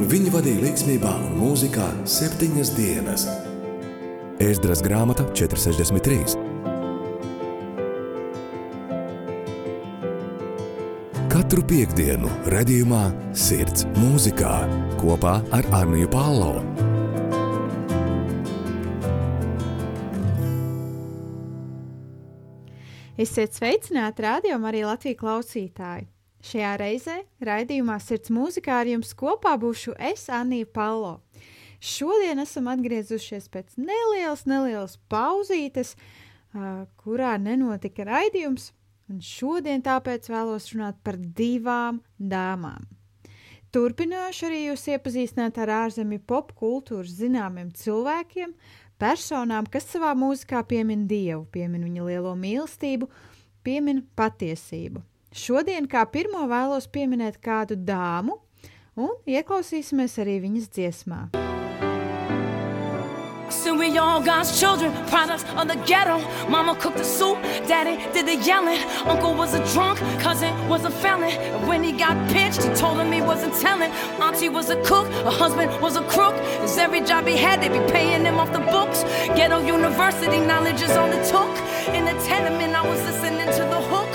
un viņi vadīja līdzsvarā un mūzikā septiņas dienas. Ēzdras grāmata 463. Katru piekdienu, redzējumā, sirds mūzikā kopā ar Arniju Pālau. Esiet sveicināti rādījumā arī Latvijas klausītāji! Šajā reizē raidījumā Sirds mūzikā ar jums kopā būšu es, Anija Palo. Šodien esam atgriezušies pēc nelielas, nelielas pauzītes, kurā nenotika raidījums, un šodien tāpēc vēlos runāt par divām dāmām. Turpināšu arī jūs iepazīstināt ar ārzemju popkultūras zināmiem cilvēkiem, personām, kas savā mūzikā piemin Dievu, piemin viņa lielo mīlestību, piemin patiesību. Šodien kā pirmo vēlos pieminēt kādu dāmu, un ieklausīsimies arī viņas dziesmā. So we all God's children, products of the ghetto. Mama cooked the soup, daddy did the yelling. Uncle was a drunk, cousin was a felon. And when he got pinched, he told him he wasn't telling. Auntie was a cook, her husband was a crook. Cause every job he had, they be paying him off the books. Ghetto university knowledge is all it took. In the tenement, I was listening to the hook.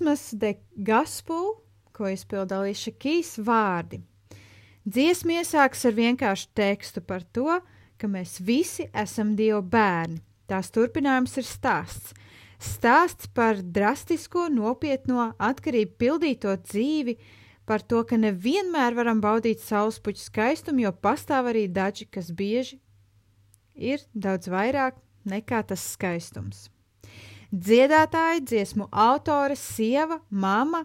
Dziesmas de gospel, ko izpilda Līša Kīs vārdi. Dziesma iesākas ar vienkāršu tekstu par to, ka mēs visi esam Dieva bērni. Tās turpinājums ir stāsts. Stāsts par drastisko, nopietno, atkarību pildīto dzīvi, par to, ka nevienmēr varam baudīt saulespuķu skaistumu, jo pastāv arī daži, kas bieži ir daudz vairāk nekā tas skaistums. Dziedātāja, dziesmu autore, sieva, mama,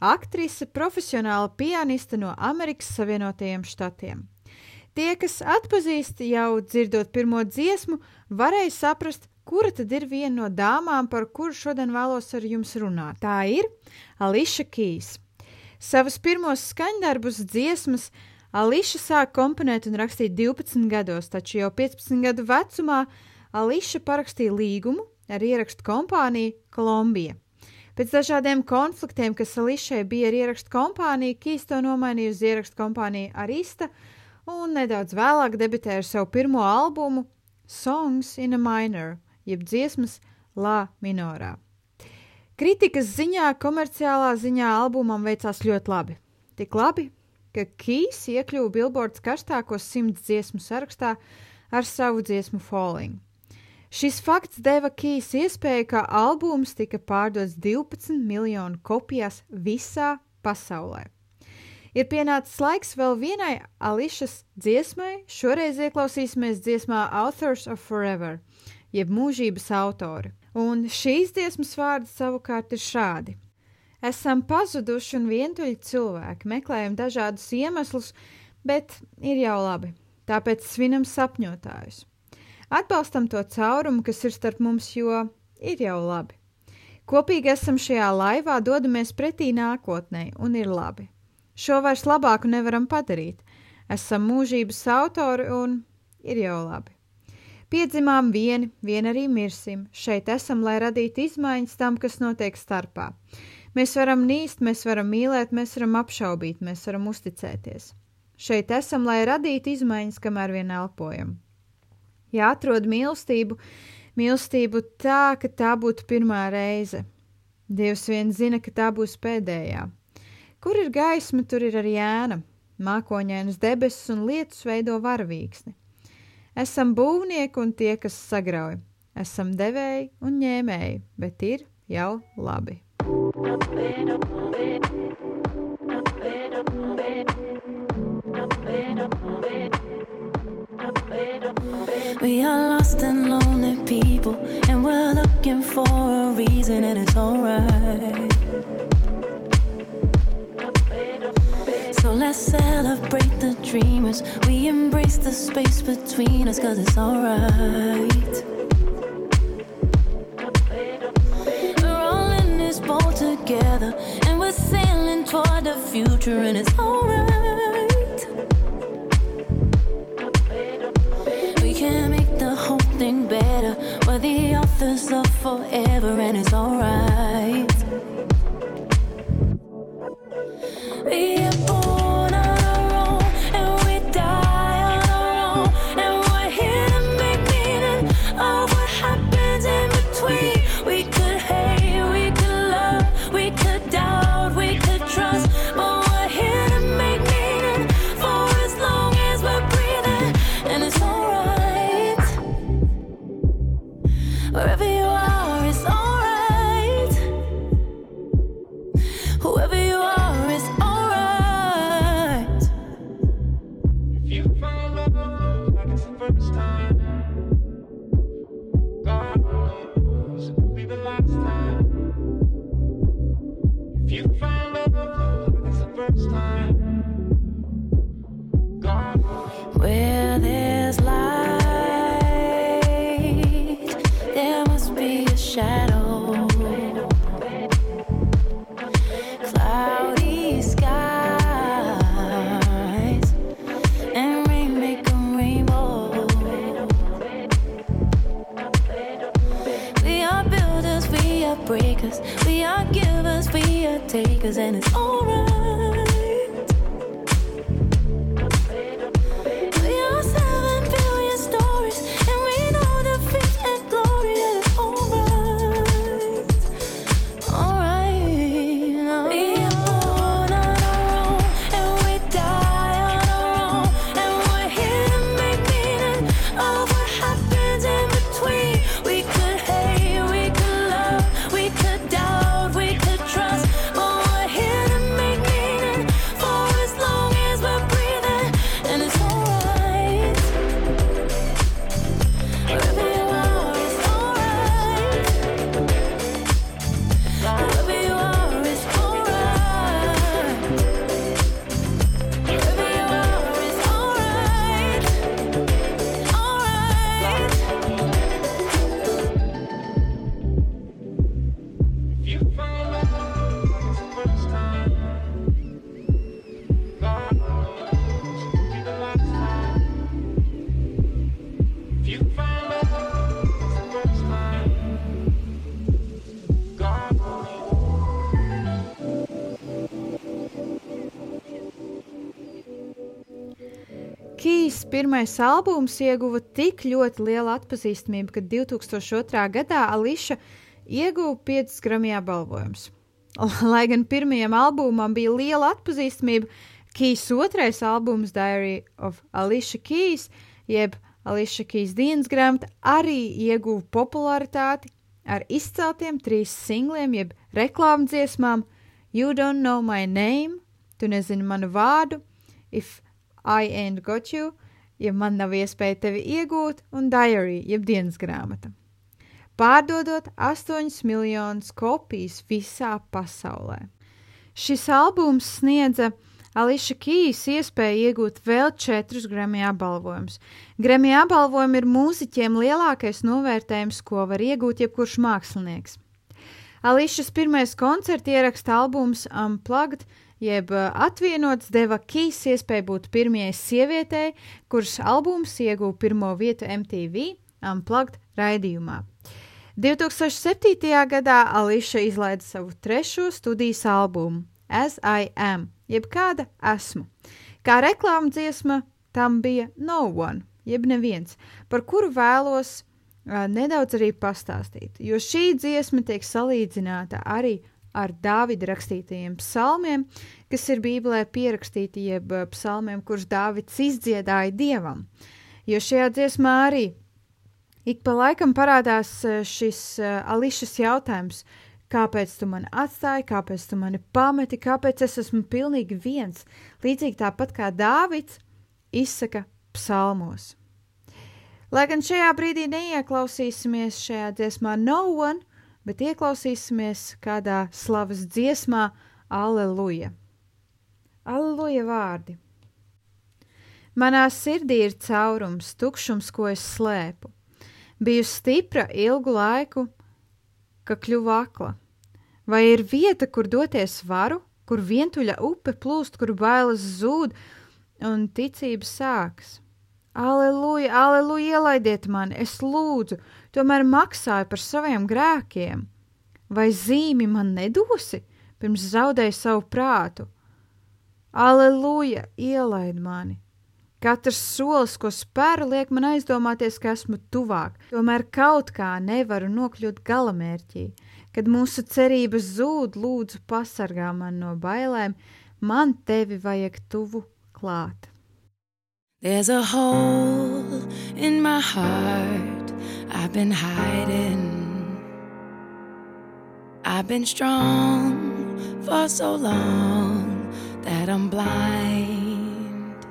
aktrise, profesionāla pianiste no Amerikas Savienotajiem Štatiem. Tie, kas atpazīst jau dzirdot pirmo dziesmu, varēja saprast, kura tad ir viena no dāmām, par kuru šodien vēlos ar jums runāt. Tā ir Ališa Kīs. Savus pirmos skaņdarbus dziesmas Ališa sāk komponēt un rakstīt 12 gados, taču jau 15 gadu vecumā Ališa parakstīja līgumu ar ierakstu kompāniju Kolumbija. Pēc dažādiem konfliktiem, kas Ališai bija ar ierakstu kompāniju, Kīs to nomainīja uz ierakstu kompāniju Arista un nedaudz vēlāk debitēja ar savu pirmo albumu Songs in a Minor, jeb dziesmas La minorā. Kritikas ziņā, komerciālā ziņā albumam veicās ļoti labi. Tik labi, ka Kīs iekļuva Billboards karstākos simts dziesmu sarakstā ar savu dziesmu Falling. Šis fakts deva Kīs iespēju, ka albums tika pārdots 12 miljonu kopijās visā pasaulē. Ir pienācis laiks vēl vienai Ališas dziesmai, šoreiz ieklausīsimies dziesmā Authors of Forever, jeb mūžības autori. Un šīs dziesmas vārdi savukārt ir šādi. Esam pazuduši un vientuļi cilvēki, meklējam dažādus iemeslus, bet ir jau labi, tāpēc svinam sapņotājus. Atbalstam to caurumu, kas ir starp mums, jo ir jau labi. Kopīgi esam šajā laivā, dodamies pretī nākotnē, un ir labi. Šo vairs labāku nevaram padarīt. Esam mūžības autori, un ir jau labi. Piedzimām vieni, vien arī mirsim. Šeit esam, lai radītu izmaiņas tam, kas notiek starpā. Mēs varam nīst, mēs varam mīlēt, mēs varam apšaubīt, mēs varam uzticēties. Šeit esam, lai radītu izmaiņas, kamēr vien elpojam ja atrod mīlestību, mīlestību tā, ka tā būtu pirmā reize. Dievs vien zina, ka tā būs pēdējā. Kur ir gaisma, tur ir arī ēna, mākoņainas debesis un lietus veido varavīksni. Esam būvnieki un tie, kas sagrauj, esam devēji un ņēmēji, bet ir jau labi. We are lost and lonely people, and we're looking for a reason, and it's alright. So let's celebrate the dreamers. We embrace the space between us, cause it's alright. We're all in this boat together, and we're sailing toward the future, and it's alright. The authors of forever, and it's alright. Cause we are givers, we are takers, and it's alright. Pirmais albums ieguva tik ļoti lielu atpazīstamību, ka 2002. gadā Ališa ieguva 5 gramija apbalvojumus. Lai gan pirmajam albumam bija liela atpazīstamība, Keys otrais albums, Diary of Alicia Keys, jeb Alicia Keys dienas grāmata, arī ieguva popularitāti ar izceltiem trīs singliem, jeb reklāmdziesmām You Don't Know My Name, Tu nezini manu vārdu, If I Ain't Got You, ja man nav iespēja tevi iegūt, un Diary, jeb dienas grāmata pārdodot 8 miljonus kopijas visā pasaulē. Šis albums sniedza Ališa Kīs iespēju iegūt vēl četrus Grammy apbalvojumus. Grammy apbalvojumi ir mūziķiem lielākais novērtējums, ko var iegūt jebkurš mākslinieks. Ališas pirmais koncerta ieraksta albums Unplugged, jeb uh, atvienots, deva Kīs iespēju būt pirmajai sievietei, kuras albums ieguva pirmo vietu MTV Unplugged raidījumā. 2007. gadā Ališa izlaida savu trešo studijas albumu, As I Am, jeb kāda esmu. Kā reklāmas dziesma tam bija No One, jeb neviens, par kuru vēlos uh, nedaudz arī pastāstīt, jo šī dziesma tiek salīdzināta arī ar Dāvida rakstītajiem psalmiem, kas ir Bībelē pierakstīti, jeb psalmiem, kurus Dāvids izdziedāja dievam. Jo šajā dziesmā arī Ik pa laikam parādās e, šis uh, Ališas jautājums, kāpēc tu mani atstāji, kāpēc tu mani pameti, kāpēc es esmu pilnīgi viens, līdzīgi tāpat kā Dāvids izsaka psalmos. Lai gan šajā brīdī neieklausīsimies šajā dziesmā No One, bet ieklausīsimies kādā slavas dziesmā Aleluja. Aleluja vārdi! Manā sirdī ir caurums, tukšums, ko es slēpu biju stipra ilgu laiku, ka kļuvu akla. Vai ir vieta, kur doties varu, kur vientuļa upe plūst, kur bailes zūd un ticības sākas? Aleluja, aleluja, ielaidiet mani, es lūdzu, tomēr maksāju par saviem grēkiem. Vai zīmi man nedosi, pirms zaudēju savu prātu? Aleluja, ielaid mani! Katrs solis, ko spēru, liek man aizdomāties, ka esmu tuvāk, tomēr kaut kā nevaru nokļūt galamērķī. Kad mūsu cerības zūd, lūdzu, pasargā man no bailēm, man tevi vajag tuvu klāt. There's a hole in my heart I've been hiding. I've been strong for so long that I'm blind.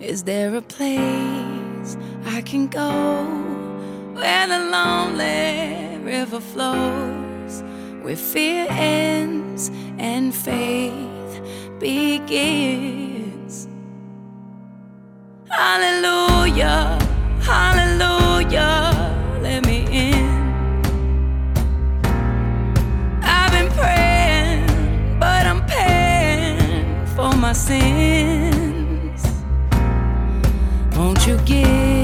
Is there a place I can go where the lonely river flows, where fear ends and faith begins? Hallelujah, hallelujah, let me in. I've been praying, but I'm paying for my sins. Won't you give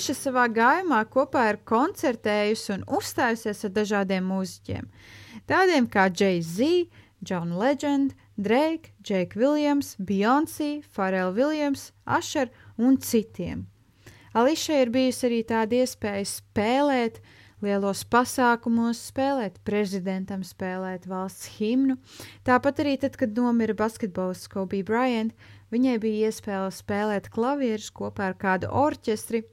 Alīša savā gājumā kopā ir koncertējusi un uzstājusies ar dažādiem mūziķiem, tādiem kā Jay-Z, John Legend, Drake, Jake Williams, Beyoncé, Pharrell Williams, Asher un citiem. Ališai ir bijusi arī tāda iespēja spēlēt lielos pasākumos, spēlēt prezidentam, spēlēt valsts himnu. Tāpat arī tad, kad nomira basketbolists Kobe Bryant, viņai bija iespēja spēlēt klavierus kopā ar kādu orķestri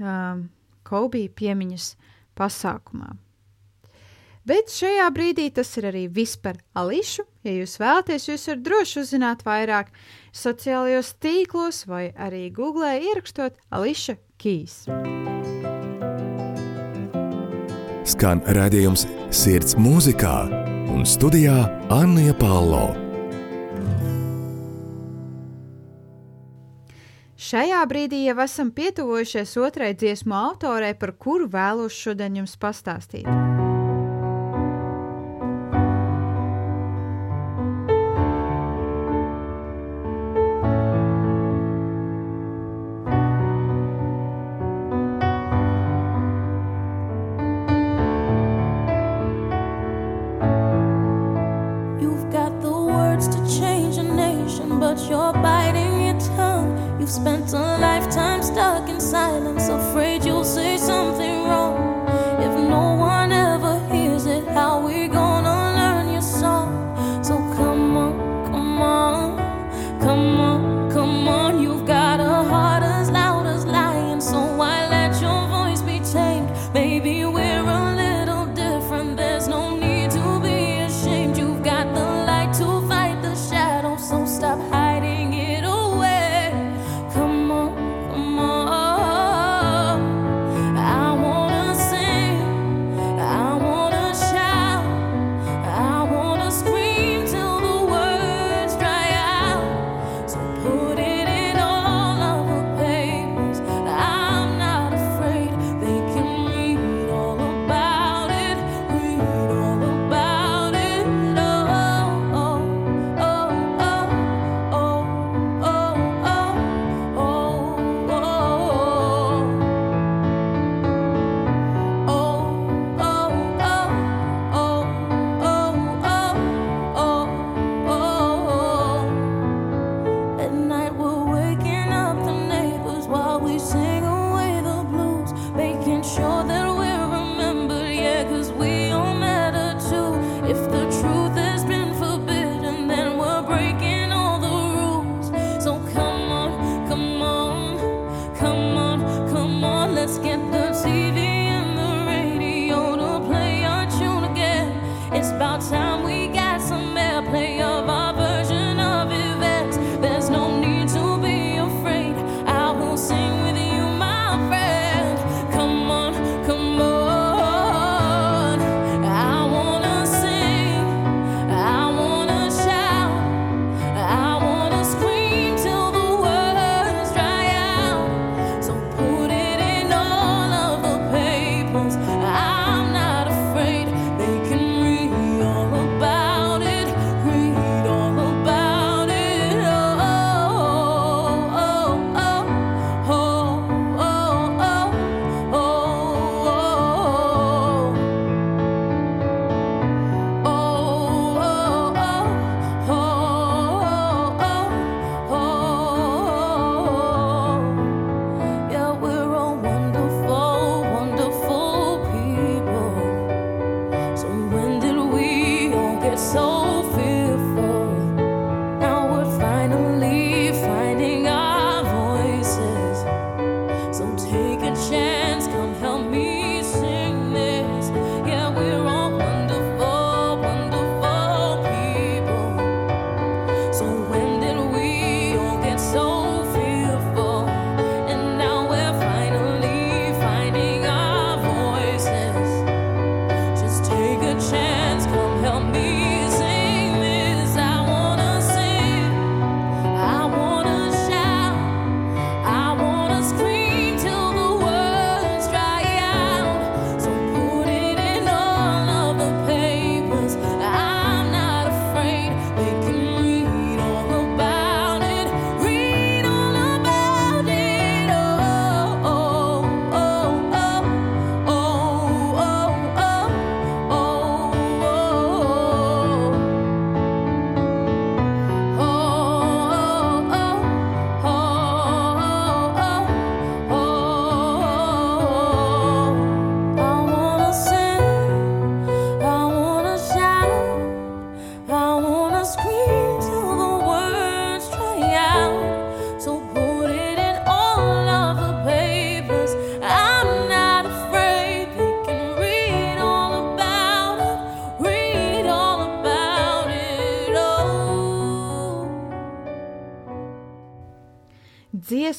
um, Kobe piemiņas pasākumā. Bet šajā brīdī tas ir arī viss par Ališu. Ja jūs vēlaties, jūs varat droši uzzināt vairāk sociālajos tīklos vai arī googlē ierakstot Ališa Kīs. Skan redzējums sirds mūzikā un studijā Anna Palo. Šajā brīdī jau esam pietuvojušies otrai dziesmu autorei, par kuru vēlos šodien jums pastāstīt.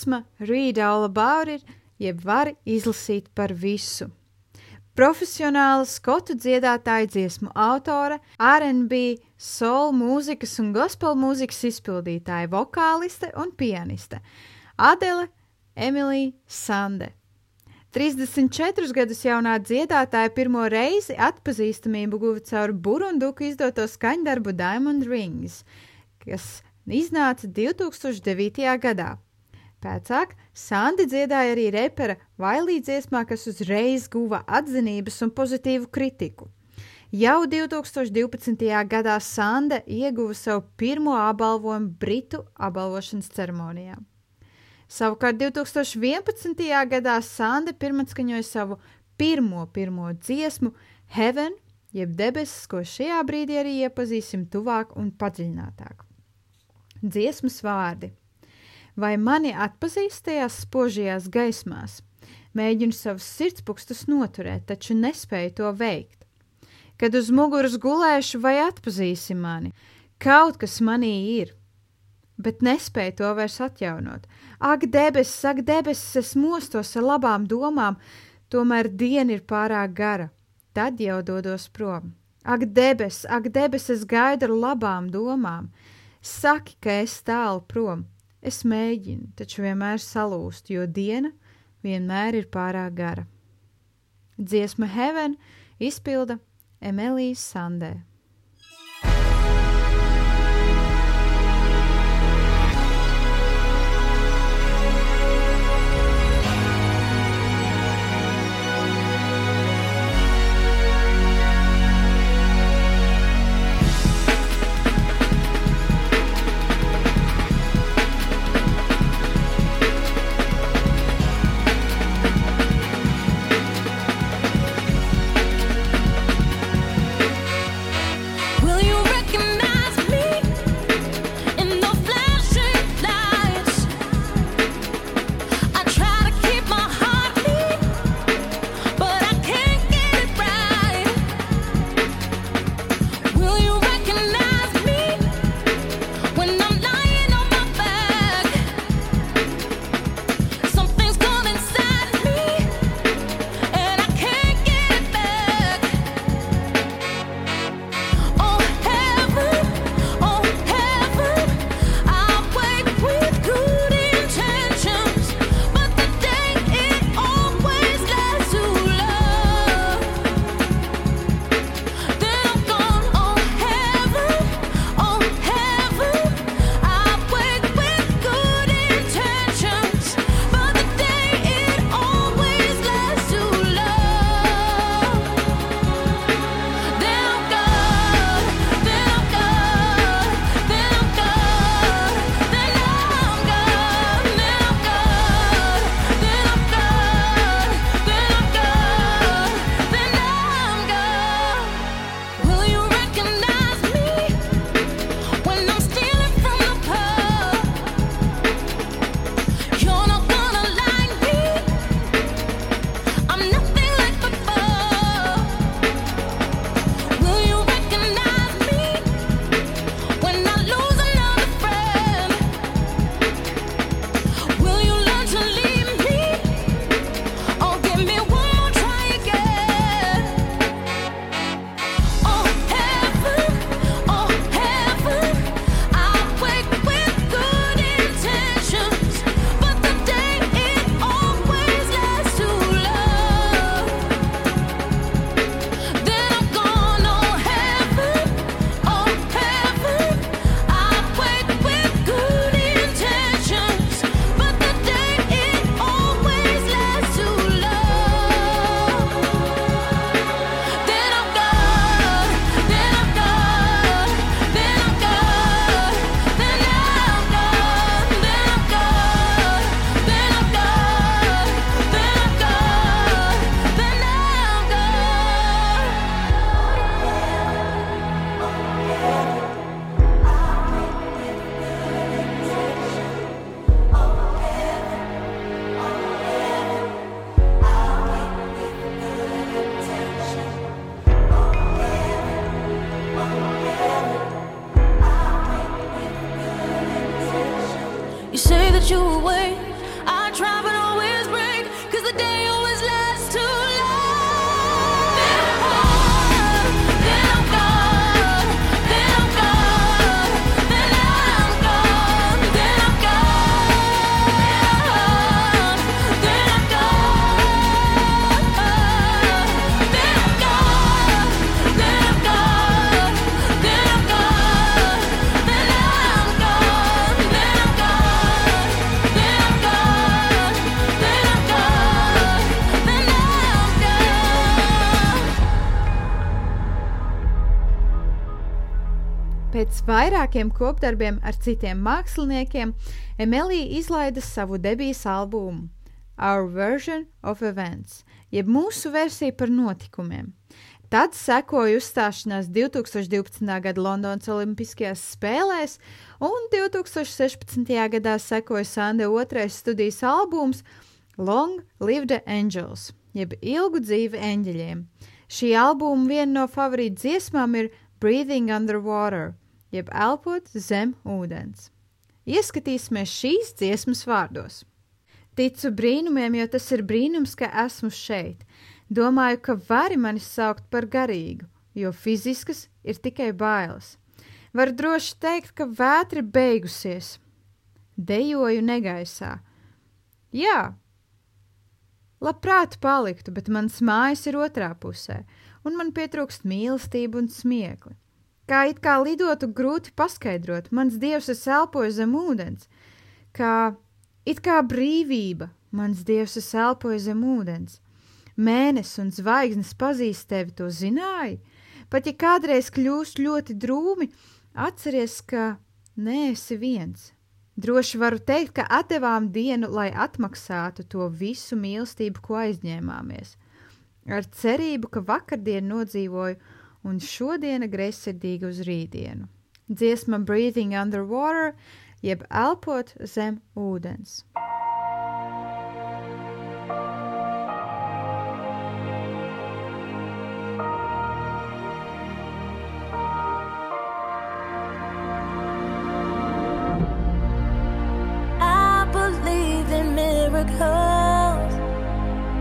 Dziesma Read All About It, jeb vari izlasīt par visu. Profesionāla skotu dziedātāja dziesmu autore, R&B, soul mūzikas un gospel mūzikas izpildītāja, vokāliste un pianiste Adele Emilija Sande. 34 gadus jaunā dziedātāja pirmo reizi atpazīstamību guva caur Burunduku izdoto skaņdarbu Diamond Rings, kas iznāca 2009. gadā. Pēcāk Sandi dziedāja arī repera Vailī dziesmā, kas uzreiz guva atzinības un pozitīvu kritiku. Jau 2012. gadā Sanda ieguva savu pirmo apbalvojumu Britu apbalvošanas ceremonijā. Savukārt 2011. gadā Sanda pirmatskaņoja savu pirmo, pirmo dziesmu Heaven, jeb debesis, ko šajā brīdī arī iepazīsim tuvāk un padziļinātāk. Dziesmas vārdi – vai mani atpazīst tajās spožajās gaismās. Mēģinu savus sirdspūkstus noturēt, taču nespēju to veikt. Kad uz muguras gulēšu, vai atpazīsi mani? Kaut kas manī ir, bet nespēju to vairs atjaunot. Ak, debesis, ak, debesis, es mostos ar labām domām, tomēr diena ir pārāk gara. Tad jau dodos prom. Ak, debesis, ak, debesis, es gaidu ar labām domām. Saki, ka es tālu prom Es mēģinu, taču vienmēr salūst, jo diena vienmēr ir pārāk gara. Dziesma Heaven izpilda Emīlijas Sandē. Vairākiem kopdarbiem ar citiem māksliniekiem, Emīlija izlaida savu debijas albumu Our Version of Events, jeb mūsu versija par notikumiem. Tad sekoja uzstāšanās 2012. gada Londonas Olimpiskajās spēlēs, un 2016. gadā sekoja Sanda otrais studijas albums Long Live the Angels, jeb ilgu dzīvi eņģeļiem. Šī albuma viena no favorītu dziesmām ir Breathing Underwater, jeb elpot zem ūdens. Ieskatīsimies šīs dziesmas vārdos. Ticu brīnumiem, jo tas ir brīnums, ka esmu šeit. Domāju, ka vari mani saukt par garīgu, jo fiziskas ir tikai bailes. Var droši teikt, ka vētra beigusies. Dejoju negaisā. Jā, labprāt paliktu, bet mans mājas ir otrā pusē, un man pietrūkst mīlestība un smiekli. Kā it kā lidotu grūti paskaidrot, mans dievs es elpoju zem ūdens, kā it kā brīvība, mans dievs es elpoju zem ūdens mēnesis un zvaigznes pazīst tevi, to zināji? Pat ja kādreiz kļūst ļoti drūmi, atceries, ka neesi viens. Droši varu teikt, ka atdevām dienu, lai atmaksātu to visu mīlestību, ko aizņēmāmies. Ar cerību, ka vakardien nodzīvoju un šodiena greizsirdīga uz rītdienu. Dziesma Breathing Underwater, jeb elpot zem ūdens.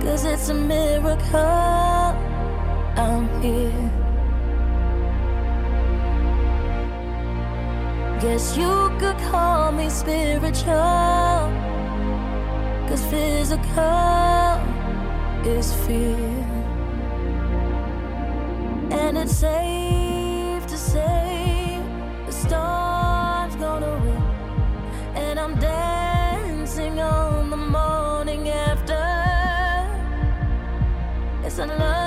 Cause it's a miracle spiritual. Cause physical is fear. And it's safe to say the storm's gonna win. And I'm dancing on the morning after. Yes, I'd love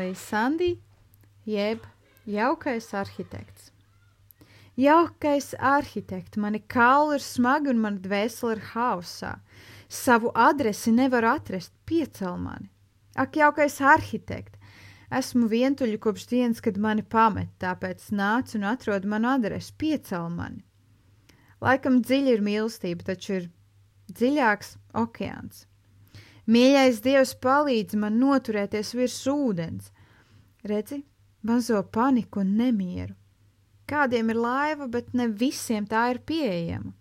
Emīlija Sandī, jeb jaukais arhitekts. Jaukais arhitekts, mani kauli ir smagi un mana dvēsele ir hausā. Savu adresi nevaru atrast, piecel mani. Ak, jaukais arhitekts! Esmu vientuļa kopš dienas, kad mani pamet, tāpēc nāc un atrod manu adresi, piecel mani. Laikam dziļi ir mīlestība, taču ir dziļāks okeāns. Mīļais Dievs palīdz man noturēties virs ūdens. Redzi, mazo paniku un nemieru. Kādiem ir laiva, bet ne visiem tā ir pieejama.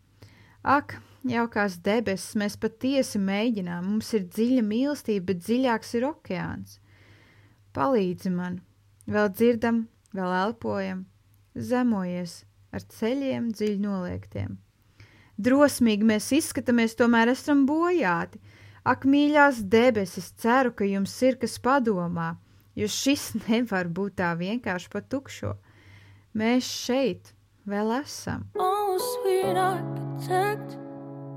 Ak, jaukās debesis, mēs patiesi mēģinām, mums ir dziļa mīlestība, bet dziļāks ir okeāns. Palīdzi man, vēl dzirdam, vēl elpojam, zemojies ar ceļiem dziļi noliektiem. Drosmīgi mēs izskatāmies, tomēr esam bojāti. Ak, mīļās debesis, ceru, ka jums ir kas padomā, jo šis nevar būt tā vienkārši pa tukšo. Mēs šeit vēl esam. Oh, sweet architect,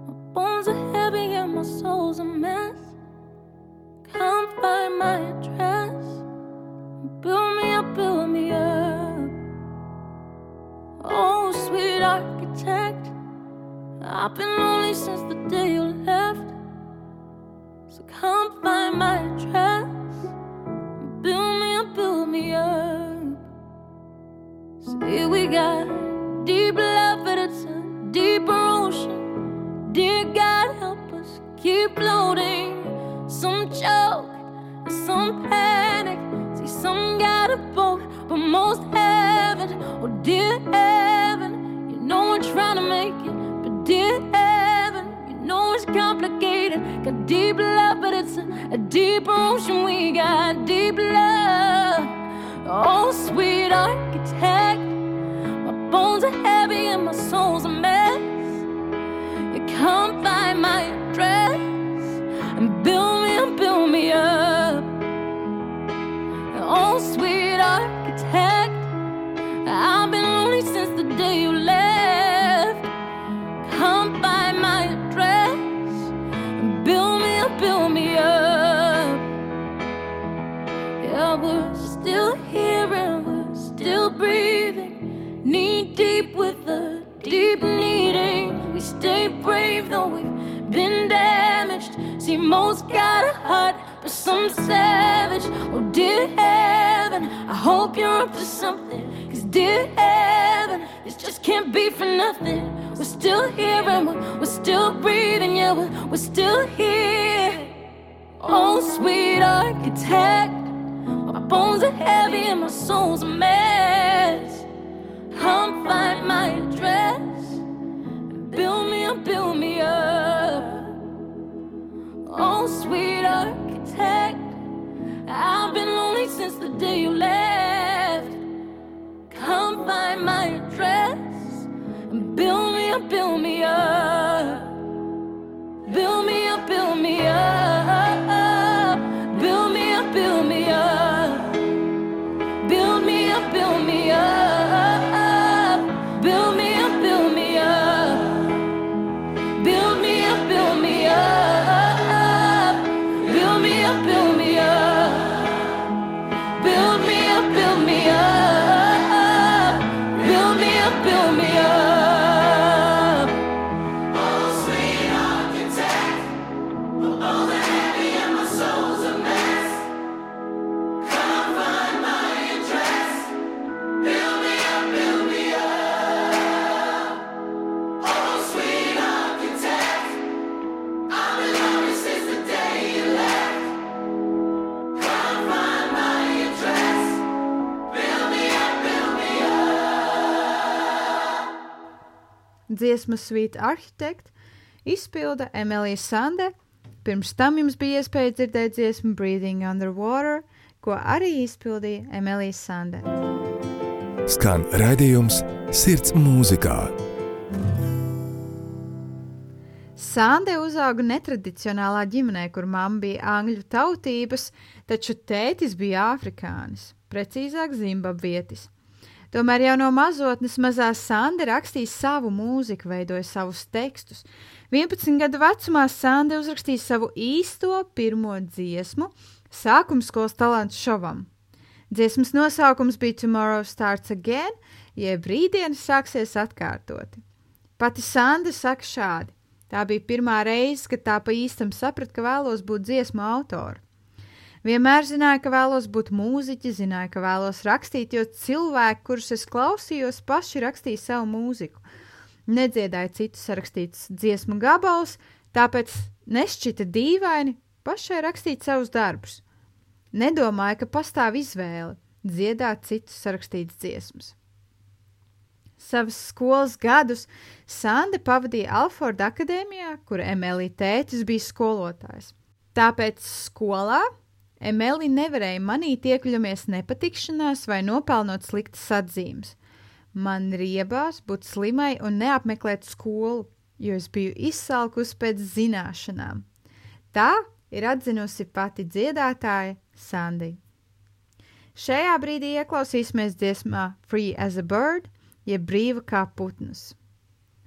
my bones are heavy and my soul's a mess. Can't find my address. Build me up, build me up. Oh, sweet architect, I've been lonely since the day you left. So my address. Build me up, build me up. See, we got deep love, but it's a deeper ocean. Dear God, help us keep floating. Some choke, some panic. See, some got a boat, but most haven't. Oh, dear heaven, you know we're trying to make it, but dear heaven, know it's complicated. Got deep love, but it's a, a deeper ocean. We got deep love. Oh, sweet architect, my bones are heavy and my soul's a mess. You can't find my address and build me up, build me up. Oh, sweet architect, I've been lonely since the day you left. Build me up. Yeah, we're still here and we're still breathing. Knee deep with the deep needing. We stay brave though we've been damaged. See, most got a heart, but some savage. Oh, dear heaven, I hope you're up to something. Cause, dear heaven, this just can't be for nothing. We're still here and we're, we're still breathing. Yeah, we're, we're still here. Oh, sweet architect. My bones are heavy and my soul's a mess. Can't find my address. Build me up, build me up. Oh, sweet architect. I've been lonely since the day you left. Can't find my address. Build me up, build me up. Build me up, build me up. Dziesmu Sweet Architect izpilda Emīlija Sande. Pirms tam jums bija iespēja dzirdēt dziesmu Breathing Underwater, ko arī izpildīja Emīlija Sande. Skan raidījums Sirds mūzikā. Sande uzauga netradicionālā ģimenē, kur mamma bija angļu tautības, taču tētis bija afrikānis, precīzāk zimbabvietis. Tomēr jau no mazotnes mazā Sande rakstīja savu mūziku, veidoja savus tekstus. 11 gadu vecumā Sande uzrakstīja savu īsto pirmo dziesmu sākuma skolas talantu šovam. Dziesmas nosaukums bija Tomorrow Starts Again, jeb rītdienas sāksies atkārtoti. Pati Sandra saka šādi: Tā bija pirmā reize, kad tā pa īstam saprata, ka vēlos būt dziesmu autora. Vienmēr zināju, ka vēlos būt mūziķis, zināju, ka vēlos rakstīt, jo cilvēki, kurus es klausījos, paši rakstīja savu mūziku. Nedziedāju citu sarakstītus dziesmu gabalus, tāpēc nešķita dīvaini pašai rakstīt savus darbus. Nedomāju, ka pastāv izvēle dziedāt citus sarakstītas dziesmas. Savas skolas gadus Sande pavadīja Alforda akadēmijā, kur Emīlija tētis bija skolotājs. Tāpēc skolā Emīlija nevarēja manīt iekļumies nepatikšanās vai nopelnot sliktas atzīmes. Man riebās būt slimai un neapmeklēt skolu, jo es biju izsalkusi pēc zināšanām. Tā ir atzinusi pati dziedātāja Sandija. Šajā brīdī ieklausīsimies dziesmā Free as a Bird – jeb brīva kā putns.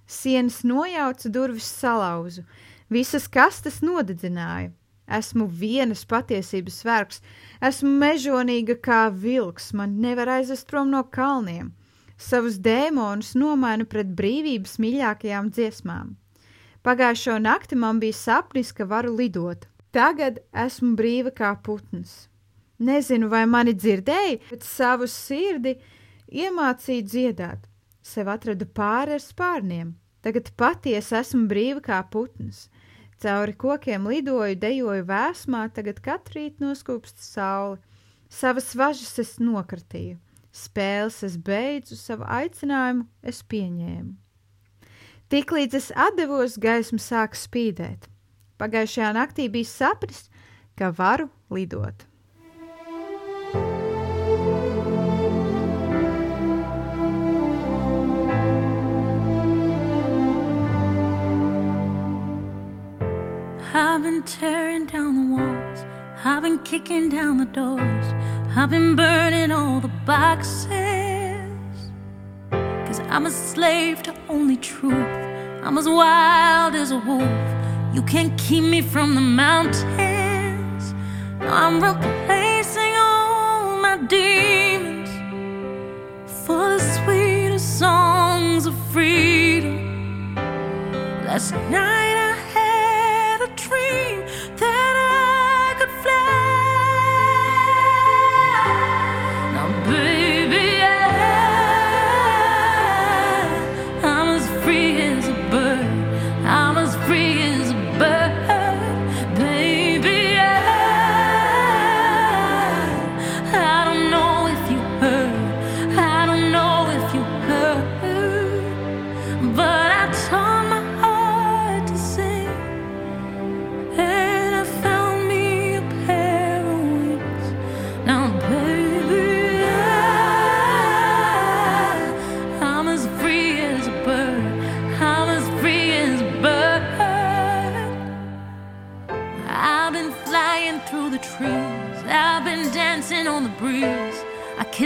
Sienas nojauca, durvis salauzu, visas kastes nodedzināja. Esmu vienas patiesības vergs, esmu mežonīga kā vilks, man nevar aizvest prom no kalniem. Savus dēmonus nomainu pret brīvības mīļākajām dziesmām. Pagājušo nakti man bija sapnis, ka varu lidot. Tagad esmu brīva kā putns. Nezinu, vai mani dzirdēja, bet savu sirdi Iemācīju dziedāt, sev atradu pāri ar spārniem, tagad patiesi esmu brīva kā putns. Cauri kokiem lidoju, dejoju vēsmā, tagad katru rītu noskūpst saule. Savas važas es nokartīju, spēles es beidzu, savu aicinājumu es pieņēmu. Tiklīdz es atdevos, gaisma sāka spīdēt. Pagājušajā naktī bija sapnis, ka varu lidot. I've been tearing down the walls. I've been kicking down the doors. I've been burning all the boxes. Cause I'm a slave to only truth. I'm as wild as a wolf. You can't keep me from the mountains. I'm replacing all my demons for the sweetest songs of freedom. Last night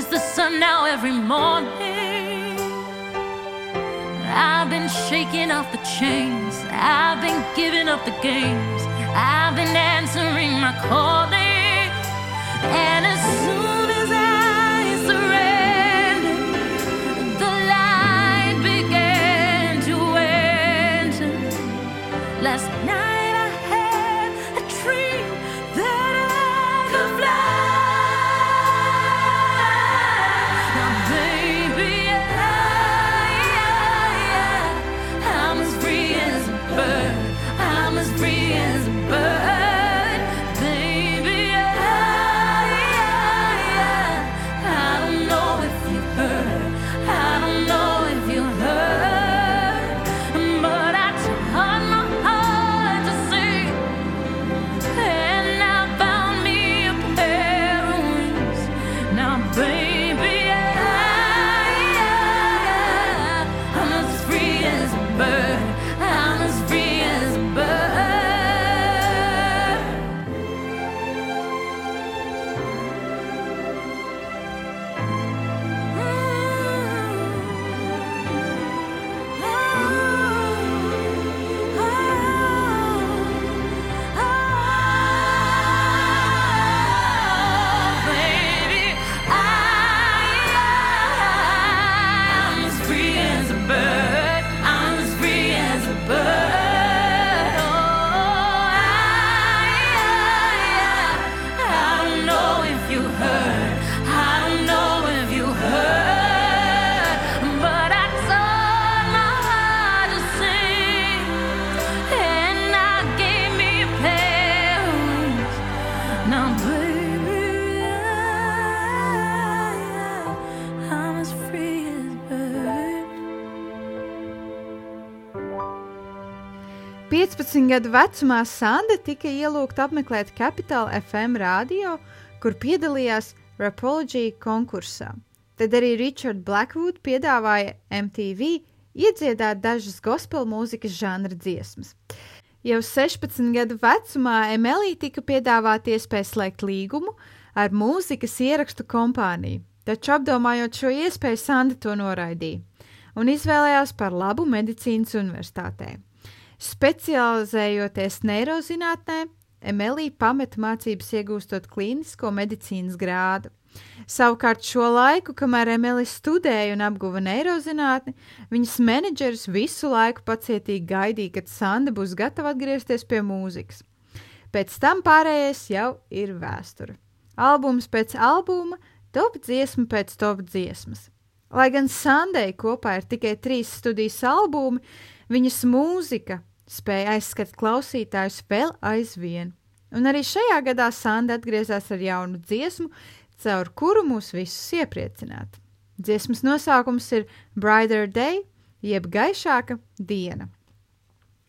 the sun now every morning. I've been shaking off the chains. I've been giving up the games. I've been answering my calling. Gadu vecumā Sanda tika ielūgta apmeklēt Capital FM radio, kur piedalījās Rapology konkursā. Tad arī Richard Blackwood piedāvāja MTV iedziedāt dažas gospel mūzikas žanra dziesmas. Jau 16 gadu vecumā Emīlija tika piedāvāta iespēja slēgt līgumu ar mūzikas ierakstu kompāniju, taču apdomājot šo iespēju, Sanda to noraidīja un izvēlējās par labu medicīnas universitātē. Specializējoties neirozinātnē, Emīlija pameta mācības iegūstot klīnisko medicīnas grādu. Savukārt šo laiku, kamēr Emīlija studēja un apguva neirozinātni, viņas menedžeris visu laiku pacietīgi gaidīja, kad Sanda būs gatava atgriezties pie mūzikas. Pēc tam pārējais jau ir vēsture. Albums pēc albuma, top dziesma pēc top dziesmas. Lai gan Sandai kopā ir tikai trīs studijas albumi, viņas mūzika spēja aizskatīt klausītājus vēl aizvien. Un arī šajā gadā Sanda atgriezās ar jaunu dziesmu, caur kuru mūs visus iepriecināt. Dziesmas nosaukums ir Brighter Day, jeb gaišāka diena.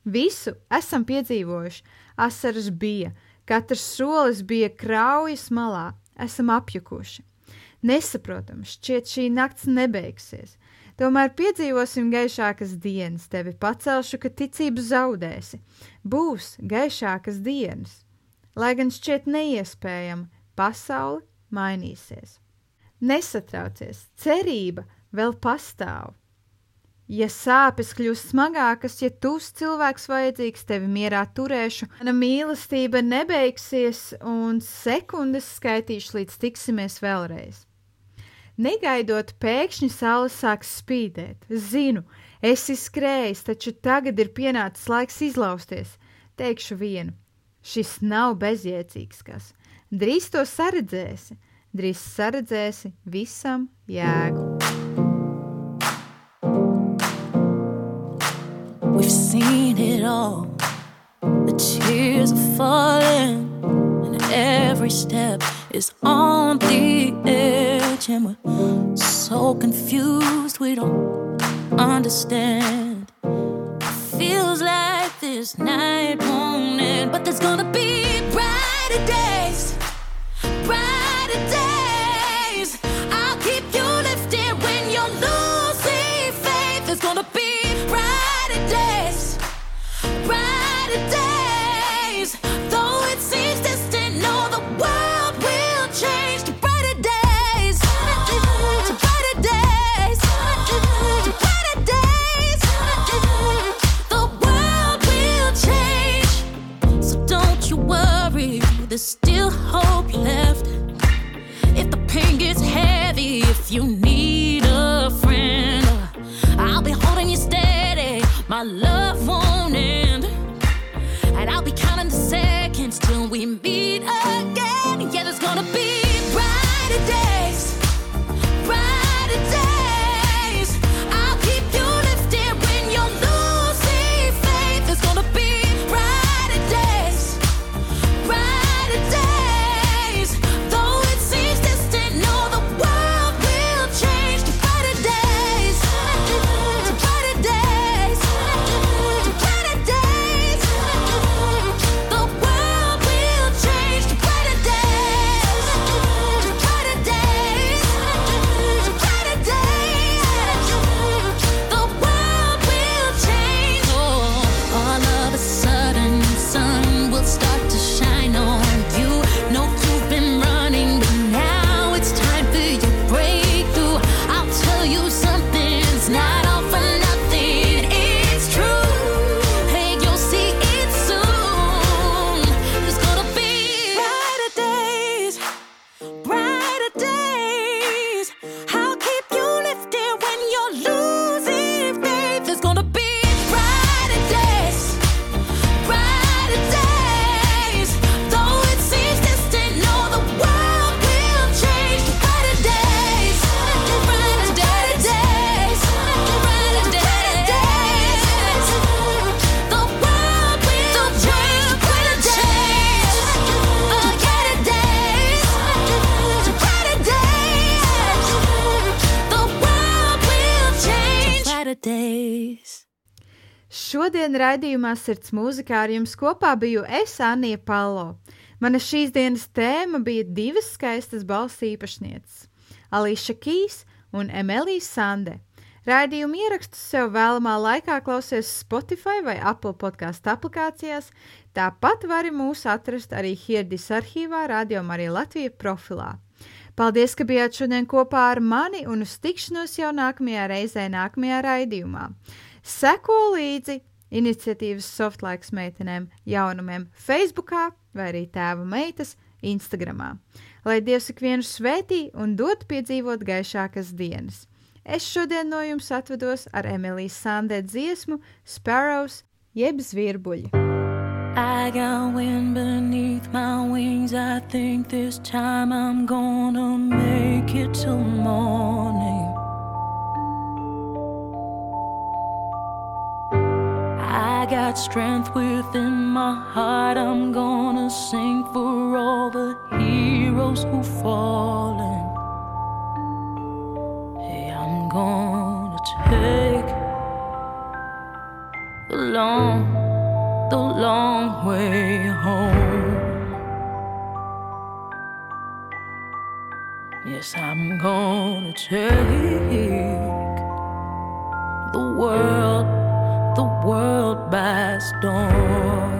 Visu esam piedzīvojuši, asaras bija, katrs solis bija kraujas malā, esam apjukuši. Nesaprotam, šķiet šī nakts nebeigsies, tomēr piedzīvosim gaišākas dienas, tevi pacelšu, ka ticību zaudēsi. Būs gaišākas dienas. Lai gan šķiet neiespējama, pasaule mainīsies. Nesatraucies, cerība vēl pastāv. Ja sāpes kļūs smagākas, ja tūs cilvēks vajadzīgs, tevi mierā turēšu, mana mīlestība nebeigsies un sekundes skaitīšu līdz tiksimies vēlreiz. Negaidot, pēkšņi saule sāks spīdēt. Zinu, esi skrējis, taču tagad ir pienācis laiks izlausties. Teikšu vienu: šis nav bezjēdzīgs kas. Drīz to saredzēsi, drīz saredzēsi visam jēgu. We've seen it all. The tears are falling, and every step is on the edge. And we're so confused, we don't understand. Feels like this night won't end, but there's gonna be brighter days brighter days. Raidījumā Sirds mūzikā ar jums kopā biju es, Anija Palo. Mana šīs dienas tēma bija divas skaistas balss īpašnieces - Alīša Kīs un Emīlija Sande. Raidījumu ierakstus sev vēlamā laikā klausies Spotify vai Apple podkāstu aplikācijās, tāpat vari mūs atrast arī Hirdis arhīvā, Radio Marija Latvija profilā. Paldies, ka bijāt šodien kopā ar mani un uz tikšanos jau nākamajā reizē, nākamajā raidījumā. Seko līdzi iniciatīvas Softlaiks meitenēm jaunumiem Facebookā vai arī tēva meitas Instagramā. Lai Dievs ikvienu svētī un dod piedzīvot gaišākas dienas. Es šodien no jums atvedos ar Emīlijas Sandē dziesmu Sparrows jeb zvirbuļi. I got wind beneath my wings. I think this time I'm gonna make it till morning. I got strength within my heart. I'm gonna sing for all the heroes who've fallen. Hey, I'm gonna take the long the long way home. Yes, I'm gonna take the world, the world by storm.